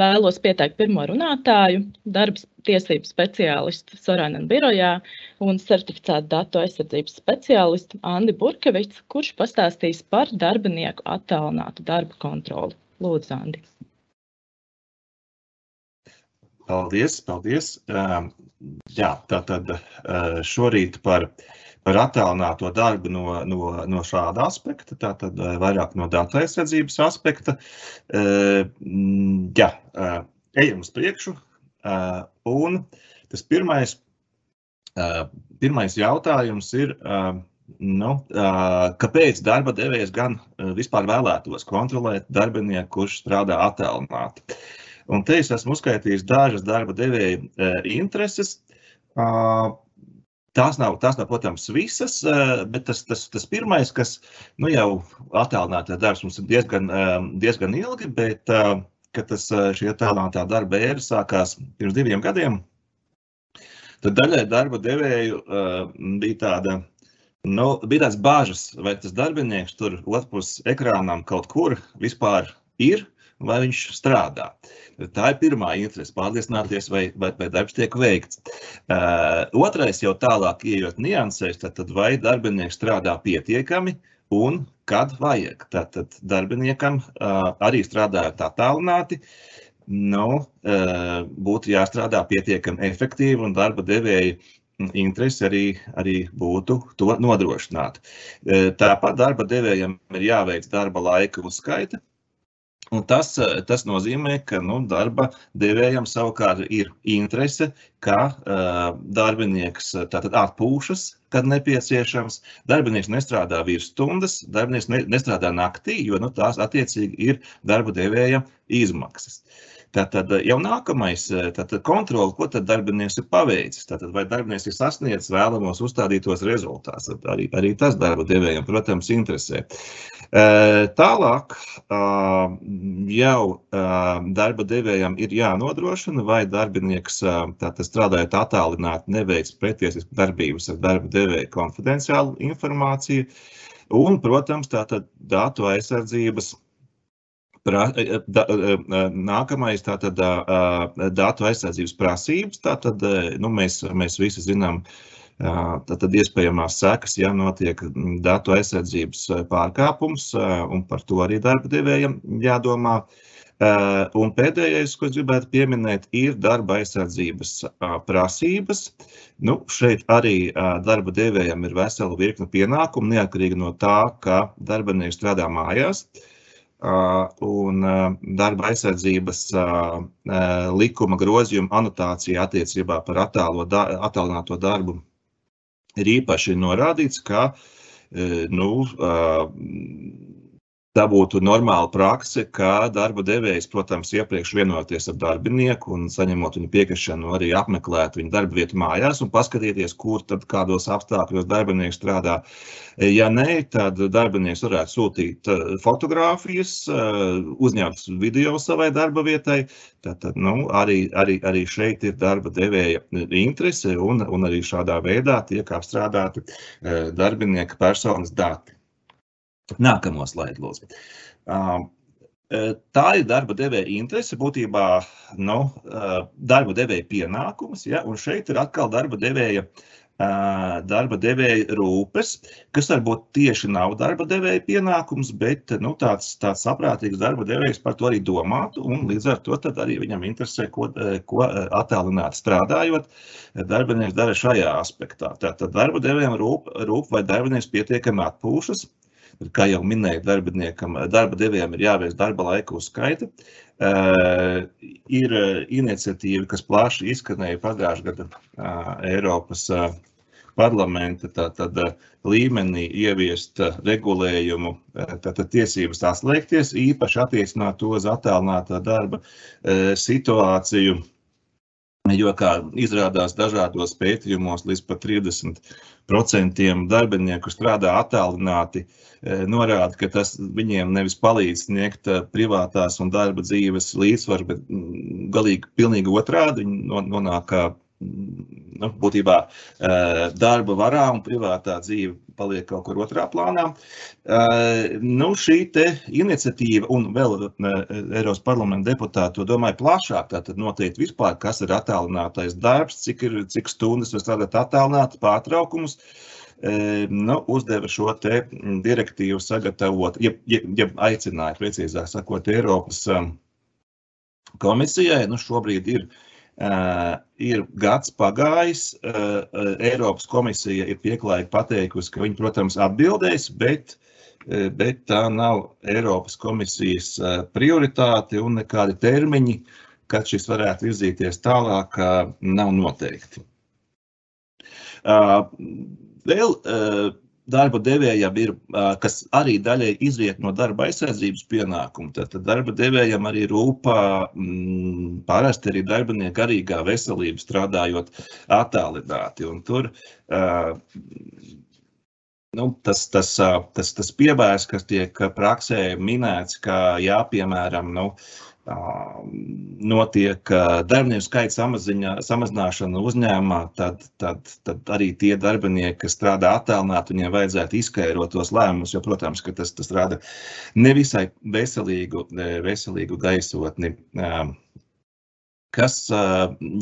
Vēlos pieteikt pirmo runātāju, darbs tiesību speciālistu Sorānam birojā un certificētu datu aizsardzības speciālistu Andi Burkevicu, kurš pastāstīs par darbinieku attālinātu darba kontroli. Lūdzu, Andi. Paldies, paldies. Jā, tā tad šorīt par par attālināto darbu no, no, no šāda aspekta, tātad eh, vairāk no datu aizsardzības aspekta. Eh, jā, eh, ejam uz priekšu. Un tas pirmais, pirmais jautājums ir, nu, kāpēc darba devējs gan vispār vēlētos kontrolēt darbinieku, kurš strādā attālināti? Un te es esmu uzskaitījis dažas darba devēja intereses. Tās nav, tās nav, protams, visas, eh, bet tas, tas, tas pirmais, kas nu, jau attēlinātā darbs mums ir diezgan, eh, diezgan ilgi, bet eh, tas, šī attēlinātā darba ēra sākās pirms diviem gadiem, tad daļai darba devēju bija tāda, nu, bija tāds bāžas, vai tas darbinieks tur otrpus ekrānam kaut kur vispār ir, vai viņš strādā. Tā ir pirmā interese, pārliecināties, vai, vai, vai darbs tiek veikts. Uh, otrais jau tālāk ieejot niansēs, tad, tad vai darbinieks strādā pietiekami un kad vajag. Tātad darbiniekam uh, arī strādājot attālināti, nu, uh, būtu jāstrādā pietiekami efektīvi un darba devēji interesi arī, arī būtu to nodrošināt. Tāpat darba devējiem ir jāveic darba laika uzskaita, Un tas, eh, tas nozīmē, ka nu, darba devējam savukārt ir interese, ka uh, darbinieks eh, tātad atpūšas, kad nepieciešams. Darbinieks nestrādā virs stundas, darbinieks ne, nestrādā naktī, jo nu, tās attiecīgi ir darba devēja izmaksas. Tātad jau nākamais tātad kontroli, ko tad darbinieks ir paveicis. Tātad vai darbinieks ir sasniedzis vēlamos uzstādītos rezultātus. Arī, arī tas darba devējiem, protams, interesē. Tālāk jau darba devējam ir jānodrošina, vai darbinieks tātad strādājot attālināti neveic pretiesisku darbības ar darba devēju konfidenciālu informāciju. Un, protams, tātad datu aizsardzības pra, da, nākamais tātad datu aizsardzības prasības. Tātad, nu, mēs, mēs visi zinām, uh, Tad iespējamās sekas, ja notiek datu aizsardzības pārkāpums, un par to arī darba devējiem jādomā. Un pēdējais, ko gribētu pieminēt, ir darba aizsardzības prasības. Nu, šeit arī darba devējiem ir vesela virkne pienākumu, neatkarīgi no tā, ka darbinieks strādā mājās. Un darba aizsardzības likuma grozījuma anotācija attiecībā par attālināto darbu ir īpaši norādīts, ka e, nu, Tā būtu normāla prakse, ka darba devējs, protams, iepriekš vienoties ar darbinieku un saņemot viņa piekrišanu, arī apmeklēt viņa darba vietu mājās un paskatīties, kur tad kādos apstākļos darbinieks strādā. Ja nē, tad darbinieks varētu sūtīt eh, fotogrāfijas, eh, uzņemt video savai darba vietai. Tātad nu, arī, arī, arī šeit ir darba devēja interese un, un arī šādā veidā tiek apstrādāti eh, darbinieka personas dati. Nākamo slaidu, lūdzu. Tā ir darba devēja interese, būtībā nu, darba devēja pienākums, ja, un šeit ir atkal darba devēja, darba devēja rūpes, kas varbūt tieši nav darba devēja pienākums, bet nu, tāds, tāds saprātīgs darba devējs par to arī domātu, līdz ar to arī viņam interesē, ko, ko attālināt strādājot, darbinieks dara šajā aspektā. Tātad darba devējiem rūp, rūp vai darbinieks pietiekami atpūšas, kā jau minēju, darbiniekam, darba devējiem ir jāveic darba laika uzskaita. Uh, ir iniciatīva, kas plaši izskanēja pagājušā gada uh, Eiropas uh, parlamenta tātad, līmenī ieviest regulējumu, tātad tiesības atslēgties, īpaši attiecināt to uz attālinātā darba situāciju Jo, kā izrādās dažādos pētījumos, līdz pat 30% darbinieku strādā attālināti, e, norāda, ka tas viņiem nevis palīdz sniegt e, privātās un darba dzīves līdzsvaru, bet galīgi pilnīgi otrādi. Viņi nonāk nu, būtībā darba varā un privātā dzīve paliek kaut kur otrā plānā. Nu, šī iniciatīva un vēl Eiropas parlamenta deputāti to domāju plašāk, tātad noteikti vispār, kas ir attālinātais darbs, cik, ir, cik stundas var strādāt attālināti, pārtraukumus. Nu, uzdeva šo direktīvu sagatavot, ja, ja, ja aicināja, precīzāk sakot, Eiropas komisijai. Nu, šobrīd ir ir gads pagājis, uh, Eiropas komisija ir pieklājīgi pateikusi, ka viņi, protams, atbildēs, bet, bet tā nav Eiropas komisijas prioritāte un nekādi termiņi, kad šis varētu virzīties tālāk, nav noteikti. Vēl darba devējam ir, kas arī daļai izriet no darba aizsardzības pienākuma. Tad darba devējam arī rūpā mm, parasti arī darbinieku garīgā veselība strādājot attālināti. Un tur nu, tas, tas, tas, tas piemērs, kas tiek praksē minēts, ka jā, piemēram, nu, notiek darbinieku skaita samaziņā, samazināšana uzņēmumā, tad, tad, tad arī tie darbinieki, kas strādā attālināti, viņiem vajadzētu izskaidrot tos lēmumus, jo, protams, tas, tas rada nevisai veselīgu, veselīgu gaisotni Kas,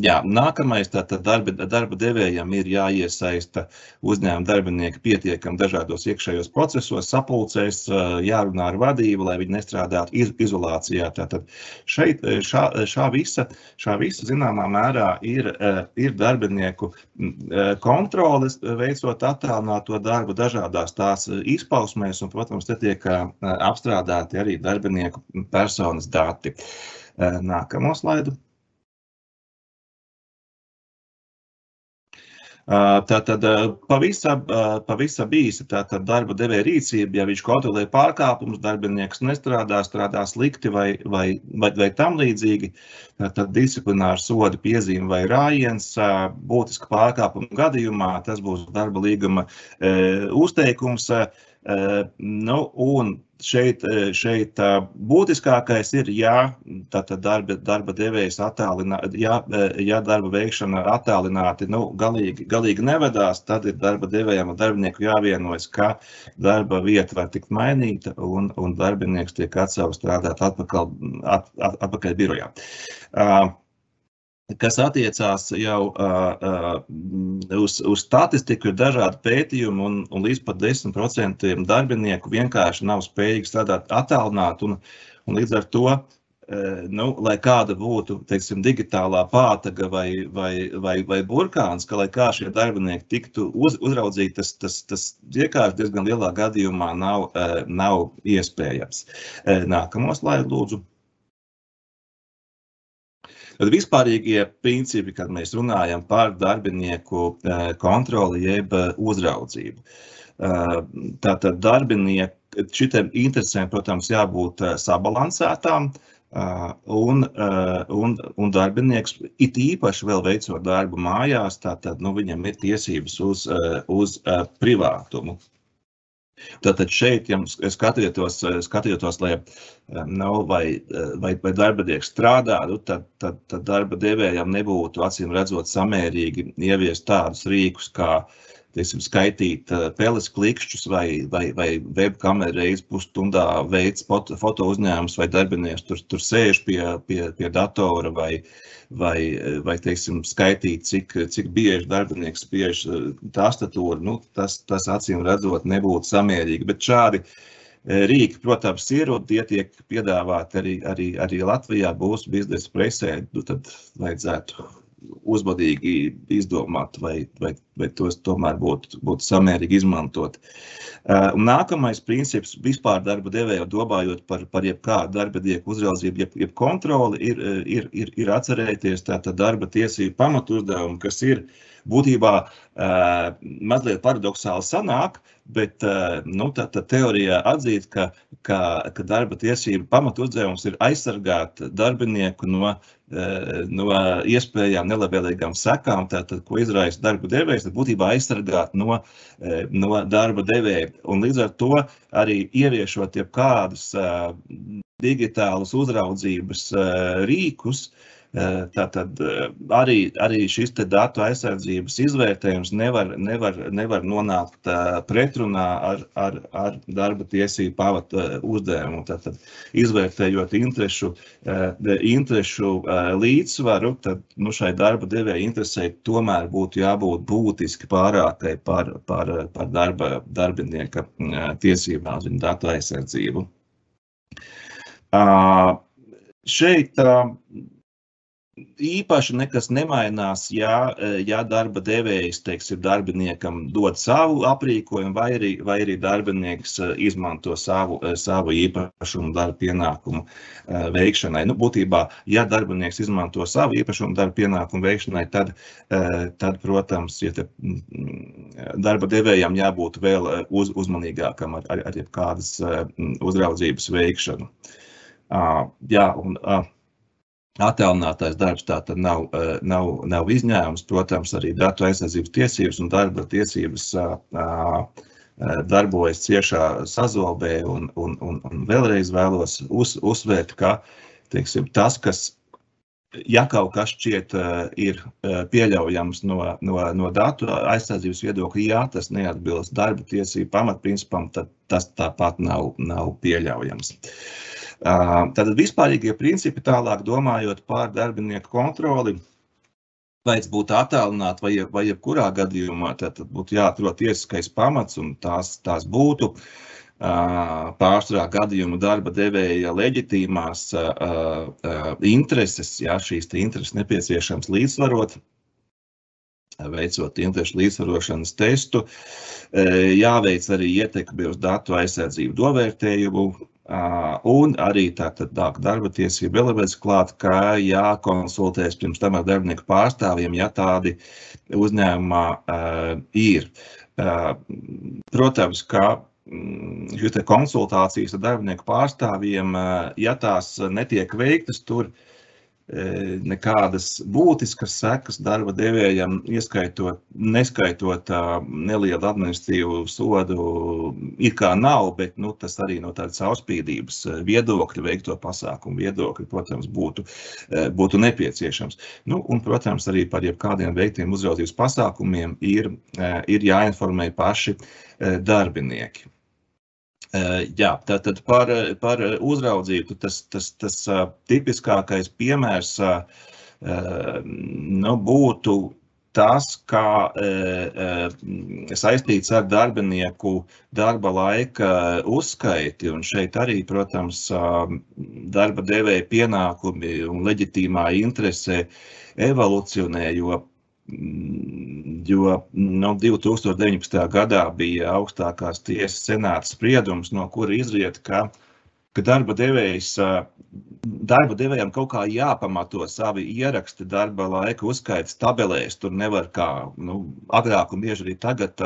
jā, nākamais, tātad darba, darba devējam ir jāiesaista uzņēmuma darbinieki pietiekami dažādos iekšējos procesos, sapulcēs, jārunā ar vadību, lai viņi nestrādātu iz, izolācijā. Tātad šeit, šā, šā visa, šā visa zināmā mērā ir, ir darbinieku kontroles, veicot attālināto darbu dažādās tās izpausmēs, un, protams, te tiek apstrādāti arī darbinieku personas dati. Nākamo slaidu. Tātad pavisam, pavisam īsi tātad darba devēja rīcība, ja viņš kontrolē pārkāpumus, darbinieks nestrādā, strādā slikti vai, vai, vai, vai tam līdzīgi, tad disciplināra soda piezīme vai rājiens būtiska pārkāpuma gadījumā, tas būs darba līguma uzteikums. Nu, un šeit, šeit būtiskākais ir, ja darba, darba devējs attālināt, ja, ja darba veikšana attālināti nu, galīgi, galīgi nevedās, tad ir darba devējiem un darbinieku jāvienojas, ka darba vieta var tikt mainīta un, un darbinieks tiek atsaukts strādāt atpakaļ, at, at, atpakaļ birojā. Uh, kas attiecās jau uh, uz, uz statistiku, ir dažādi pētījumi, un, un līdz pat 10% darbinieku vienkārši nav spējīgi strādāt attālināt. Un, un līdz ar to, uh, nu, lai kāda būtu teiksim, digitālā pātaga vai, vai, vai, vai burkāns, ka lai kā šie darbinieki tiktu uz, uzraudzīti, tas, tas, tas vienkārši diezgan lielā gadījumā nav, uh, nav iespējams. Uh, nākamo slaidu lūdzu. Tad vispārīgie principi, kad mēs runājam par darbinieku eh, kontroli jeb eh, uzraudzību. Eh, tātad darbinieku šitiem interesēm, protams, jābūt sabalansētām, un, un, un darbinieks it īpaši vēl veicot darbu mājās, tātad nu, viņam ir tiesības uz, uz privātumu. Tātad šeit, ja skatietos, skatietos lai nav vai, vai, vai darbinieks strādā, nu, tad, tad, tad darba devējam nebūtu acīm redzot samērīgi ieviest tādus rīkus, kā uh, teiksim, skaitīt peles klikšķus vai, vai, vai webkameru reizi pusstundā veids foto uzņēmums vai darbinieks tur, tur sēž pie, pie, pie datora vai, vai, vai teiksim, skaitīt, cik, cik bieži darbinieks spiež tastatūru. Nu, tas, tas acīm redzot nebūtu samērīgi, bet šādi rīki, protams, ir un tie tiek piedāvāti arī, arī, arī Latvijā būs biznesa presē, nu, tad vajadzētu uzmanīgi izdomāt, vai, vai, vai tos tomēr būtu, būtu samērīgi izmantot. Uh, un nākamais princips vispār darba devēja domājot par, par jebkādu darba dieku uzraudzību, jeb, jeb kontroli, ir, ir, ir, ir atcerēties tātad darba tiesību pamatu uzdevumu, kas ir būtībā uh, mazliet paradoxāli sanāk, bet nu, tā, tā teorijā atzīt, ka, ka, ka darba tiesību pamatu uzdevums ir aizsargāt darbinieku no Eh, no iespējām nelabvēlīgām sekām, tātad, ko izraisa darba devējs, būtībā aizsargāt no, eh, no darba devēja. Un līdz ar to arī ieviešot jebkādus eh, digitālus uzraudzības rīkus, Tātad arī, arī šis datu aizsardzības izvērtējums nevar, nevar, nevar nonākt pretrunā ar, ar, ar darba tiesību pavata uzdevumu. Tātad, izvērtējot interešu, interešu līdzsvaru, tad nu, šai darba devēja interesei tomēr būtu jābūt būtiski pārākai par, par, par darba, darbinieka tiesībām viņu datu aizsardzību. Uh, šeit uh, īpaši nekas nemainās, ja, ja darba devējs, teiksim, darbiniekam dod savu aprīkojumu, vai arī, vai arī darbinieks izmanto savu, savu īpašumu darba pienākumu veikšanai. Nu, būtībā, ja darbinieks izmanto savu īpašumu darba pienākumu veikšanai, tad, tad protams, ja te, darba devējam jābūt vēl uz, uzmanīgākam ar, ar, ar jebkādas uzraudzības veikšanu. Jā, un attēlinātais darbs tā tad nav, uh, nav, nav izņēmums. Protams, arī datu aizsardzības tiesības un darba tiesības uh, darbojas ciešā sazobē, un, un, un, un vēlreiz vēlos uz, uzsvērt, ka teiksim, tas, kas, ja kaut kas šķiet ir pieļaujams no, no, no datu aizsardzības viedokļa, ja tas neatbilst darba tiesību pamatprincipam, tad tas tāpat nav, nav pieļaujams. Uh, Tātad vispārīgie principi tālāk domājot par darbinieku kontroli. Vai tas būtu attēlināts, vai, vai jebkurā gadījumā, tad būtu jāatrod tiesiskais pamats, un tās, tās būtu pārsvarā gadījumu darba devēja leģitīmās intereses, ja šīs intereses nepieciešams līdzsvarot, veicot interešu līdzsvarošanas testu, jāveic arī ietekmi uz datu aizsardzību novērtējumu, Un arī tātad darba tiesība elements klāt, ka jākonsultēs pirms tam ar darbinieku pārstāvjiem, ja tādi uzņēmumā ir. Protams, ka mm, šīs konsultācijas ar darbinieku pārstāvjiem, ja tās netiek veiktas, tur E, nekādas būtiskas sekas darba devējam, ieskaitot, neskaitot nelielu administratīvu sodu, it kā nav, bet nu, tas arī no tādas caurspīdības viedokļa, veikto pasākumu viedokļa, protams, būtu, būtu nepieciešams. Nu, un, protams, arī par jebkādiem veiktiem uzraudzības pasākumiem ir, ir jāinformē paši darbinieki. Jā, tātad par, par uzraudzību tas, tas, tas tipiskākais piemērs nu, būtu tas, kā saistīts ar darbinieku darba laika uzskaiti. Un šeit arī, protams, darba devēja pienākumi un leģitīmā interese evolucionē, jo jo no 2019. gadā bija augstākās tiesas senāta spriedums, no kura izriet, ka, ka darba devējs, darba devējam kaut kā jāpamato savi ieraksti darba laika uzskaitas tabelēs. Tur nevar kā nu, agrāk un bieži arī tagad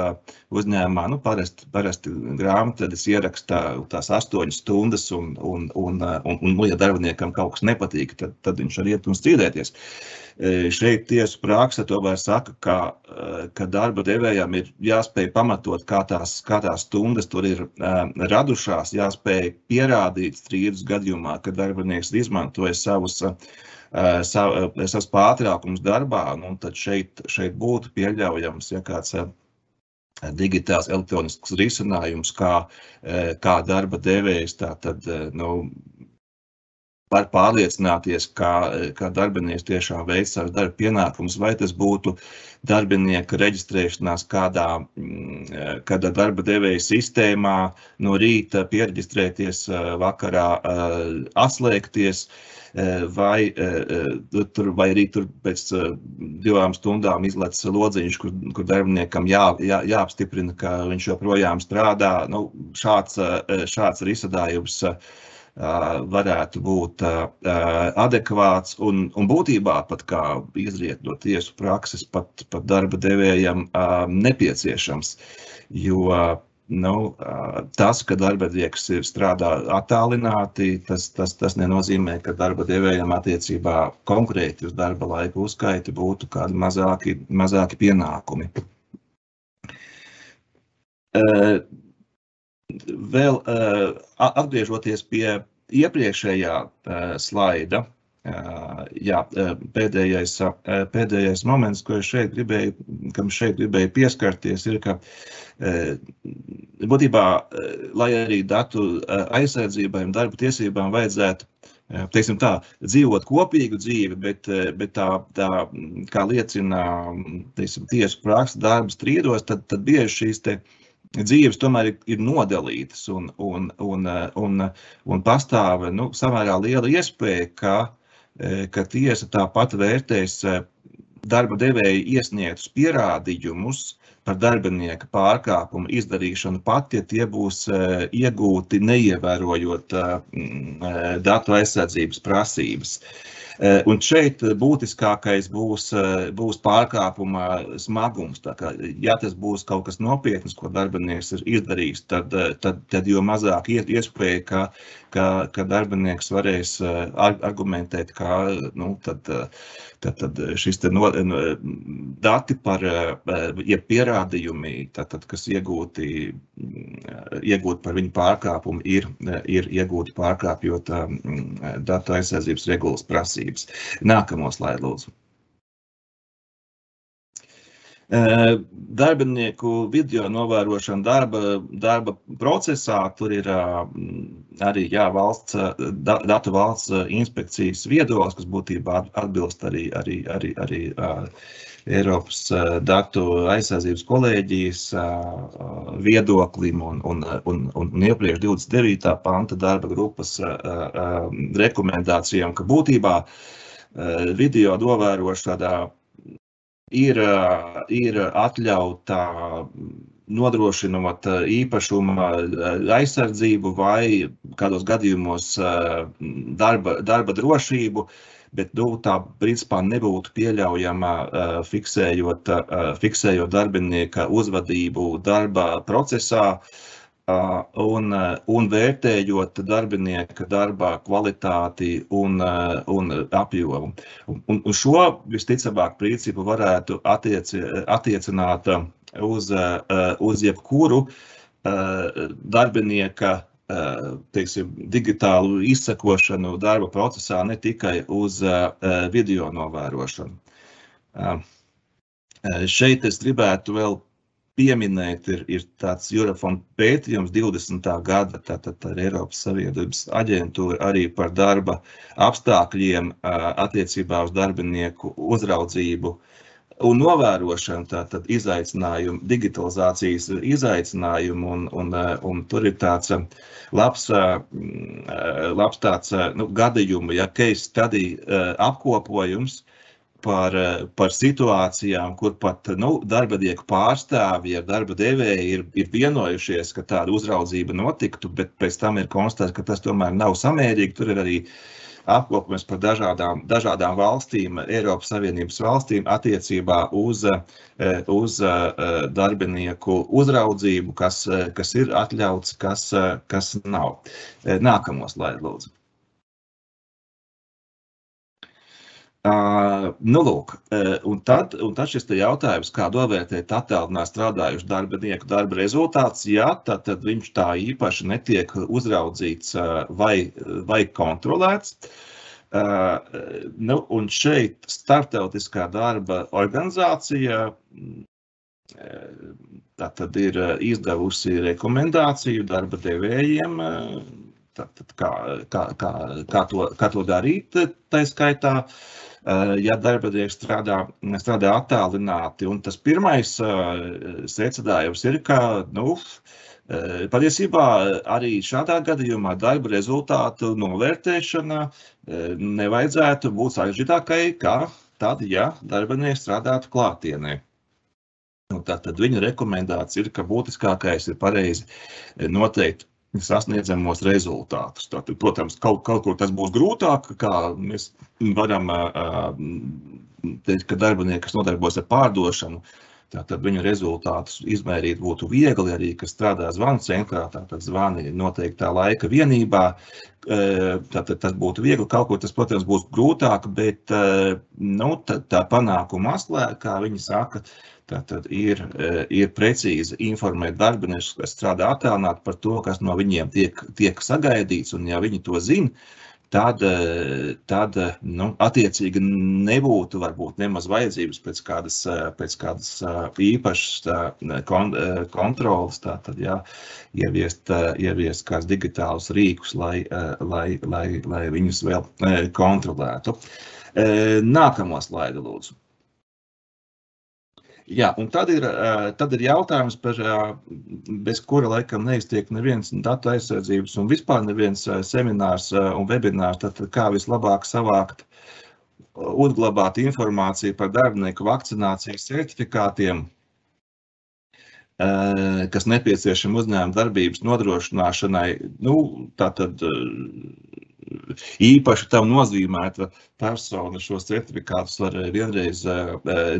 uzņēmumā, nu, parasti, parasti grāmatvedis ieraksta tās astoņas stundas un, un, un, un, un, un ja darbiniekam kaut kas nepatīk, tad, tad viņš var iet un strīdēties. Šeit tiesu praksa tomēr saka, ka, ka darba devējām ir jāspēj pamatot, kā tās, kā tās stundas tur ir radušās, jāspēj pierādīt strīdus gadījumā, ka darbinieks izmantoja savus, sav, savus pārtraukumus darbā, nu, tad šeit, šeit būtu pieļaujams, ja kāds digitāls elektronisks risinājums, kā, kā darba devējs tātad, nu, var pārliecināties, kā, kā darbinieks tiešām veic savus darba pienākumus, vai tas būtu darbinieka reģistrēšanās kādā, mm, kādā darba devēja sistēmā, no rīta pieregistrēties, vakarā atslēgties, vai, tur, vai arī tur pēc divām stundām izlaiž lodziņš, kur, kur darbiniekam jā, jā, jāapstiprina, ka viņš joprojām strādā. Nu, šāds, šāds risinājums varētu būt adekvāts un, un būtībā pat kā izriet no tiesu prakses, pat, pat darba devējam nepieciešams. Jo nu, tas, ka darbinieks ir strādā attālināti, tas, tas, tas nenozīmē, ka darba devējam attiecībā konkrēti uz darba laika uzskaiti būtu kādi mazāki, mazāki pienākumi. Vēl atgriežoties pie iepriekšējā slaida, jā, pēdējais, pēdējais moments, ko es šeit gribēju, kam šeit gribēju pieskarties, ir, ka būtībā, lai arī datu aizsardzībai un darba tiesībām vajadzētu teiksim tā, dzīvot kopīgu dzīvi, bet, bet tā, tā, kā liecina teiksim, tiesu praksa darba strīdos, tad, tad bieži šīs te, dzīves tomēr ir, nodalītas un, un, un, un, un pastāv nu, samērā liela iespēja, ka, ka tiesa tāpat vērtēs darba devēja iesniegtus pierādījumus, par darbinieka pārkāpumu izdarīšanu pat, ja tie būs iegūti neievērojot datu aizsardzības prasības. Un šeit būtiskākais būs, būs pārkāpuma smagums. Kā, ja tas būs kaut kas nopietns, ko darbinieks ir izdarījis, tad, tad, tad jo mazāk iespēja, ka, ka, ka darbinieks varēs argumentēt, ka nu, tad, tad, tad šis no, dati par ja pierādījumi, tad, tad, kas iegūti, iegūti par viņu pārkāpumu, ir, ir iegūti pārkāpjot datu aizsardzības regulas prasības. Nākamo slaidu lūdzu. Darbinieku video novērošana darba, darba procesā, tur ir arī jā, valsts, datu valsts inspekcijas viedoklis, kas būtībā atbilst arī, arī, arī, arī Eiropas datu aizsardzības kolēģijas viedoklim un, un, un, un iepriekš 29. panta darba grupas rekomendācijām, ka būtībā video novērošanā ir, ir atļauta nodrošinot īpašuma aizsardzību vai kādos gadījumos darba, darba drošību, bet nu, tā principā nebūtu pieļaujama fiksējot, fiksējot darbinieka uzvedību darba procesā un, un vērtējot darbinieka darbā kvalitāti un, un apjomu. Un, un šo visticamāk principu varētu attieci, attiecināt uz, uz jebkuru darbinieka teiksim, digitālu izsekošanu darba procesā, ne tikai uz video novērošanu. Šeit es gribētu vēl pieminēt, ir, ir tāds Eurofond pētījums 20. gada, tātad ar Eiropas Savienības aģentūru arī par darba apstākļiem attiecībā uz darbinieku uzraudzību un novērošanu, tātad izaicinājumu, digitalizācijas izaicinājumu, un, un, un tur ir tāds labs, labs tāds, nu, gadījumu, ja case study apkopojums, par, par situācijām, kur pat nu, darbinieku pārstāvji ar darba devēju ir, ir vienojušies, ka tāda uzraudzība notiktu, bet pēc tam ir konstatēts, ka tas tomēr nav samērīgi. Tur ir arī apkopojums par dažādām, dažādām valstīm, Eiropas Savienības valstīm attiecībā uz, uz darbinieku uzraudzību, kas, kas ir atļauts, kas, kas nav. Nākamo slaidu, lūdzu. Uh, nu, lūk, un tad, un tad šis jautājums, kā novērtēt attēlināti strādājušu darbinieku darba rezultāts, ja tad, tad viņš tā īpaši netiek uzraudzīts vai, vai kontrolēts. Uh, nu, un šeit starptautiskā darba organizācija tātad ir izdevusi rekomendāciju darba devējiem, tātad kā, kā, kā, kā, to, kā to darīt, tā skaitā. Uh, Eh, ja darbinieks strādā, strādā attālināti. Un tas pirmais eh, secinājums ir, ka nu, eh, patiesībā arī šādā gadījumā darba rezultātu novērtēšana nevajadzētu būt sarežģītākai, kā tad, ja darbinieks strādātu klātienē. Nu, Tātad viņa rekomendācija ir, ka būtiskākais ir pareizi noteikt sasniedzamos rezultātus. Tātad, protams, kaut, kaut kur tas būs grūtāk, kā mēs varam teikt, ka darbinieki, kas nodarbojas ar pārdošanu, Tātad viņu rezultātus izmērīt būtu viegli arī, kas strādā zvanu centrā, tātad zvani noteiktā laika vienībā. Tātad tas būtu viegli, kaut kur tas, protams, būs grūtāk, bet nu, tā, tā panākuma aslē, kā viņi saka, tātad ir, ir precīzi informēt darbiniešus, kas strādā attālināti par to, kas no viņiem tiek, tiek sagaidīts, un ja viņi to zina, tad, tad nu, attiecīgi nebūtu varbūt nemaz vajadzības pēc kādas, pēc kādas īpašas kontrolas, tātad, jā, ieviest, ieviest kāds digitālus rīkus, lai, lai, lai, lai viņus vēl kontrolētu. Nākamo slaidu lūdzu. Jā, un tad ir, tad ir jautājums, par, bez kura laikam neiztiek neviens datu aizsardzības un vispār neviens seminārs un webinārs, tad kā vislabāk savākt, uzglabāt informāciju par darbinieku vakcinācijas certifikātiem, kas nepieciešami uzņēmuma darbības nodrošināšanai. Nu, tātad īpaši tam nozīmēta persona šos certifikātus var vienreiz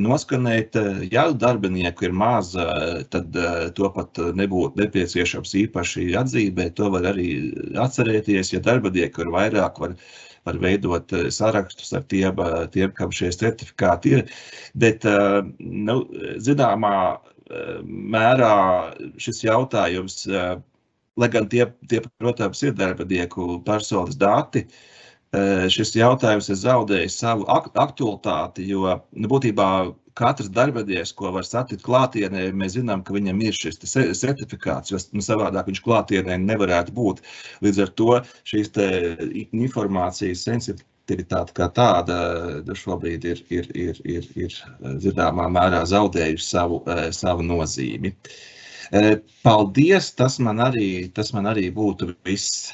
noskanēt. Ja darbinieku ir maz, tad to pat nebūtu nepieciešams īpaši atzīmēt. To var arī atcerēties. Ja darbinieku ir vairāk, var, var veidot sarakstus ar tiem, tiem kam šie certifikāti ir. Bet, nu, zināmā mērā šis jautājums lai gan tie, tie protams, ir darbinieku personas dati, eh, šis jautājums ir zaudējis savu aktualitāti, jo nu, būtībā katrs darbinieks, ko var satikt klātienē, mēs zinām, ka viņam ir šis certifikāts, jo nu, savādāk viņš klātienē nevarētu būt. Līdz ar to šīs informācijas sensitivitāte kā tāda nu, šobrīd ir, ir, ir, ir, ir zināmā mērā zaudējusi savu, eh, savu nozīmi. Uh, Paldies! Tas man arī, tas man arī būtu viss.